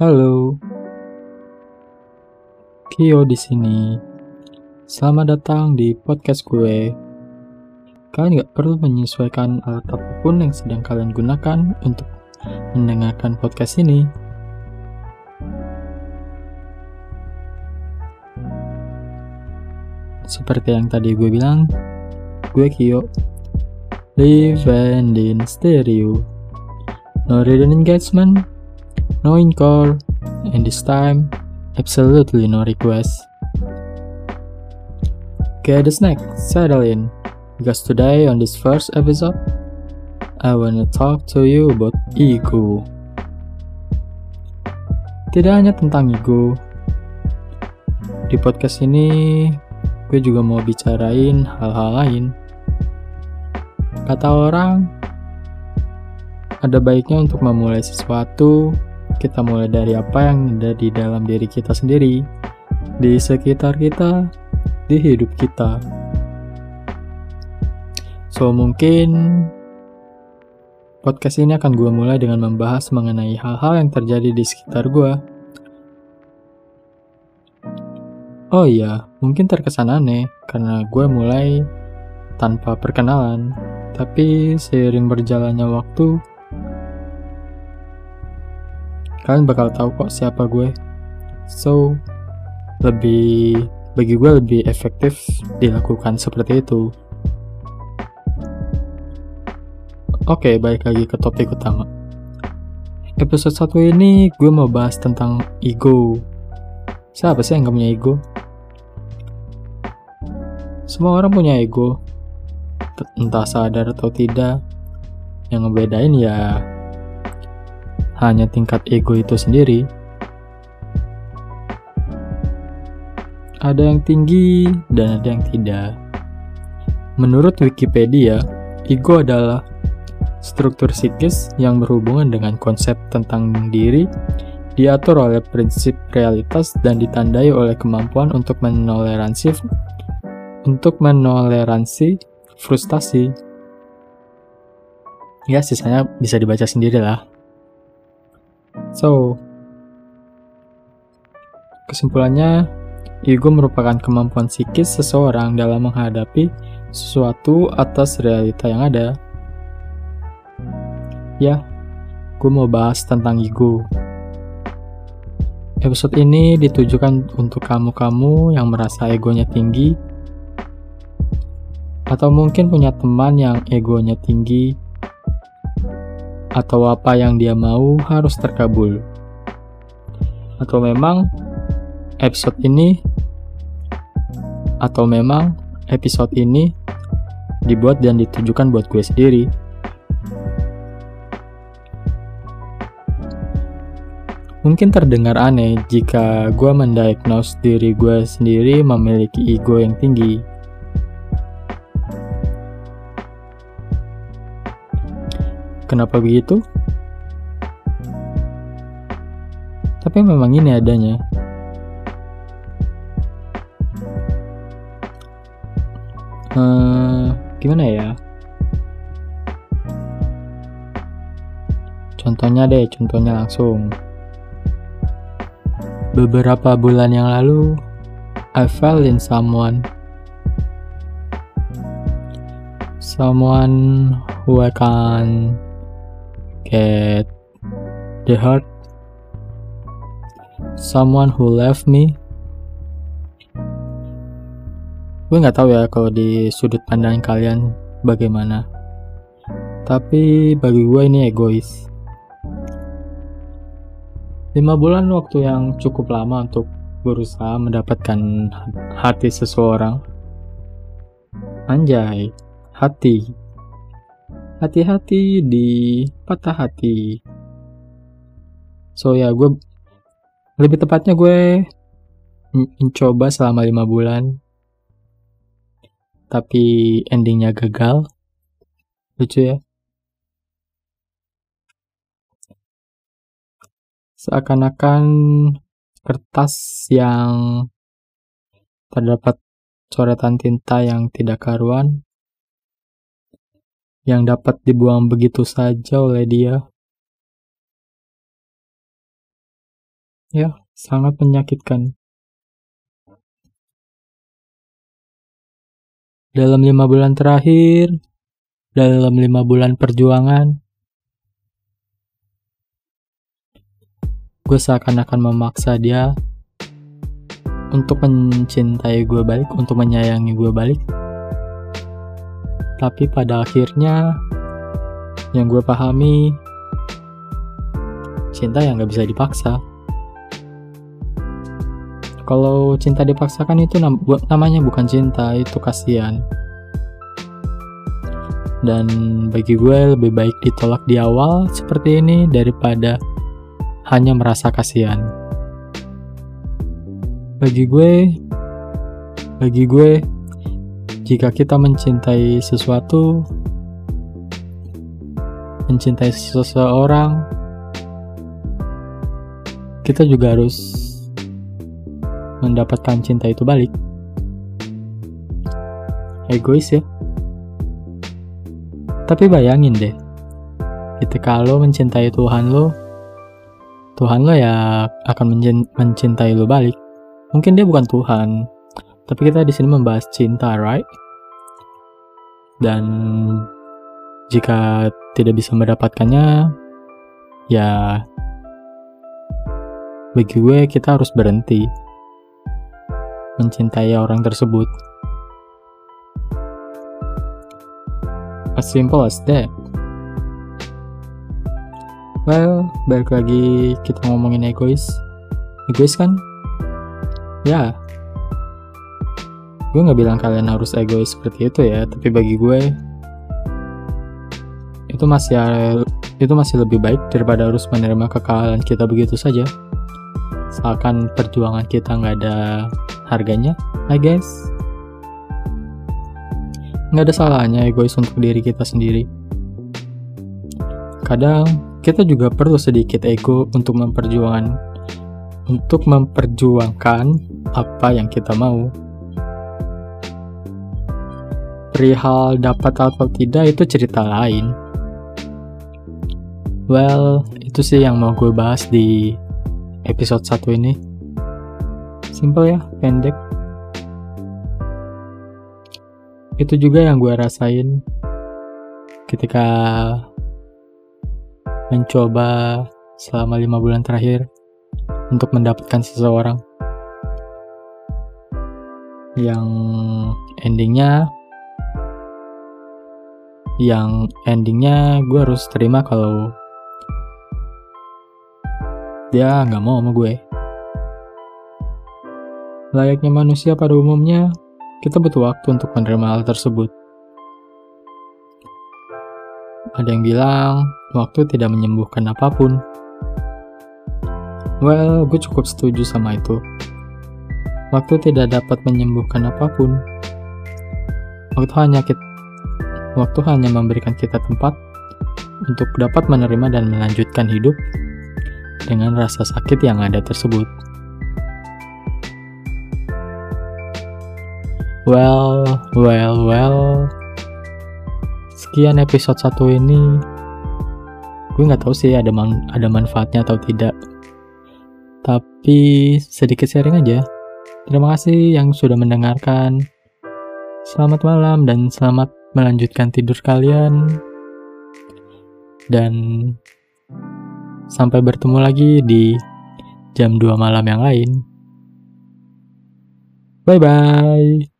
Halo. Kio di sini. Selamat datang di podcast gue. Kalian gak perlu menyesuaikan alat apa pun yang sedang kalian gunakan untuk mendengarkan podcast ini. Seperti yang tadi gue bilang, gue Kio. Live and in stereo. No written engagement, no encore, and this time, absolutely no request. Get a snack, settle in, because today on this first episode, I wanna talk to you about ego. Tidak hanya tentang ego. Di podcast ini, gue juga mau bicarain hal-hal lain. Kata orang, ada baiknya untuk memulai sesuatu, kita mulai dari apa yang ada di dalam diri kita sendiri, di sekitar kita, di hidup kita. So, mungkin podcast ini akan gue mulai dengan membahas mengenai hal-hal yang terjadi di sekitar gue. Oh iya, mungkin terkesan aneh karena gue mulai tanpa perkenalan, tapi seiring berjalannya waktu, kalian bakal tahu kok siapa gue. So, lebih bagi gue lebih efektif dilakukan seperti itu. Oke, balik lagi ke topik utama. Episode 1 ini gue mau bahas tentang ego. Siapa sih yang gak punya ego? Semua orang punya ego, entah sadar atau tidak. Yang ngebedain ya hanya tingkat ego itu sendiri. Ada yang tinggi dan ada yang tidak. Menurut Wikipedia, ego adalah struktur psikis yang berhubungan dengan konsep tentang diri, diatur oleh prinsip realitas dan ditandai oleh kemampuan untuk menoleransi untuk menoleransi frustasi. Ya, sisanya bisa dibaca sendiri lah. So, kesimpulannya, ego merupakan kemampuan psikis seseorang dalam menghadapi sesuatu atas realita yang ada. Ya, gue mau bahas tentang ego. Episode ini ditujukan untuk kamu-kamu yang merasa egonya tinggi atau mungkin punya teman yang egonya tinggi, atau apa yang dia mau harus terkabul. Atau memang episode ini atau memang episode ini dibuat dan ditujukan buat gue sendiri. Mungkin terdengar aneh jika gue mendiagnose diri gue sendiri memiliki ego yang tinggi. Kenapa begitu? Tapi memang ini adanya. Uh, gimana ya? Contohnya deh, contohnya langsung. Beberapa bulan yang lalu, I fell in someone. Someone who I can get the heart. Someone who left me. Gue nggak tahu ya kalau di sudut pandang kalian bagaimana. Tapi bagi gue ini egois. 5 bulan waktu yang cukup lama untuk berusaha mendapatkan hati seseorang. Anjay hati hati-hati di patah hati. So ya gue lebih tepatnya gue mencoba selama lima bulan, tapi endingnya gagal. Lucu ya. Seakan-akan kertas yang terdapat coretan tinta yang tidak karuan yang dapat dibuang begitu saja oleh dia. Ya, sangat menyakitkan. Dalam lima bulan terakhir, dalam lima bulan perjuangan, gue seakan-akan memaksa dia untuk mencintai gue balik, untuk menyayangi gue balik. Tapi pada akhirnya, yang gue pahami, cinta yang gak bisa dipaksa. Kalau cinta dipaksakan itu nam namanya bukan cinta, itu kasihan. Dan bagi gue lebih baik ditolak di awal seperti ini daripada hanya merasa kasihan. Bagi gue, bagi gue, jika kita mencintai sesuatu, mencintai seseorang, kita juga harus mendapatkan cinta itu balik. Egois ya. Tapi bayangin deh, ketika lo mencintai Tuhan lo, Tuhan lo ya akan mencintai lo balik. Mungkin dia bukan Tuhan, tapi kita di sini membahas cinta, right? Dan jika tidak bisa mendapatkannya, ya bagi gue kita harus berhenti mencintai orang tersebut. As simple as that. Well, balik lagi kita ngomongin egois. Egois kan? Ya. Gue gak bilang kalian harus egois seperti itu ya, tapi bagi gue itu masih itu masih lebih baik daripada harus menerima kekalahan kita begitu saja. Seakan perjuangan kita nggak ada harganya, I guess. Nggak ada salahnya egois untuk diri kita sendiri. Kadang kita juga perlu sedikit ego untuk memperjuangkan untuk memperjuangkan apa yang kita mau. Perihal dapat atau tidak itu cerita lain. Well, itu sih yang mau gue bahas di episode 1 ini. Simple ya, pendek. Itu juga yang gue rasain ketika mencoba selama lima bulan terakhir untuk mendapatkan seseorang yang endingnya yang endingnya gue harus terima kalau dia nggak mau sama gue Layaknya manusia pada umumnya, kita butuh waktu untuk menerima hal tersebut. Ada yang bilang, waktu tidak menyembuhkan apa pun. Well, gue cukup setuju sama itu. Waktu tidak dapat menyembuhkan apa pun. Waktu hanya kita, waktu hanya memberikan kita tempat untuk dapat menerima dan melanjutkan hidup dengan rasa sakit yang ada tersebut. Well, well, well. Sekian episode satu ini. Gue nggak tahu sih ada man ada manfaatnya atau tidak. Tapi sedikit sharing aja. Terima kasih yang sudah mendengarkan. Selamat malam dan selamat melanjutkan tidur kalian. Dan sampai bertemu lagi di jam 2 malam yang lain. Bye bye.